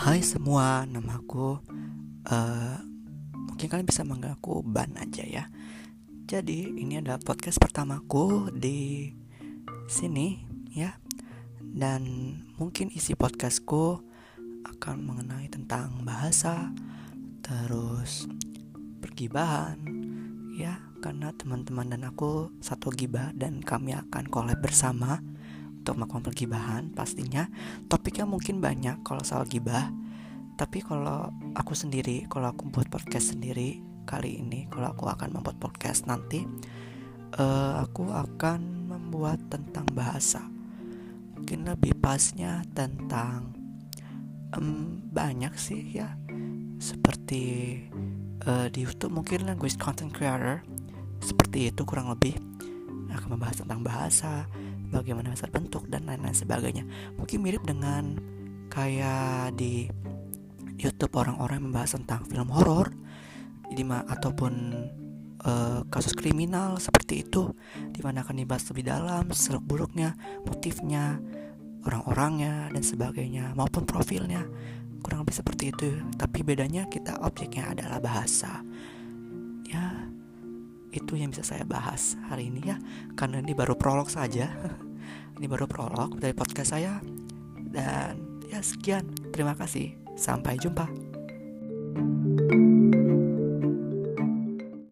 Hai semua, namaku uh, mungkin kalian bisa manggil aku Ban aja ya. Jadi ini adalah podcast pertamaku di sini ya. Dan mungkin isi podcastku akan mengenai tentang bahasa, terus pergibahan ya karena teman-teman dan aku satu gibah dan kami akan collab bersama untuk melakukan pergibahan pastinya topiknya mungkin banyak kalau soal gibah. Tapi kalau aku sendiri kalau aku buat podcast sendiri kali ini kalau aku akan membuat podcast nanti uh, aku akan membuat tentang bahasa. Mungkin lebih pasnya tentang um, banyak sih ya. Seperti uh, di YouTube mungkin language content creator seperti itu kurang lebih. Akan membahas tentang bahasa bagaimana dasar bentuk dan lain-lain sebagainya. Mungkin mirip dengan kayak di YouTube orang-orang membahas tentang film horor ataupun uh, kasus kriminal seperti itu di mana akan dibahas lebih dalam seluk buluknya motifnya orang-orangnya dan sebagainya maupun profilnya. Kurang lebih seperti itu. Tapi bedanya kita objeknya adalah bahasa itu yang bisa saya bahas hari ini ya. Karena ini baru prolog saja. Ini baru prolog dari podcast saya. Dan ya sekian. Terima kasih. Sampai jumpa. thank you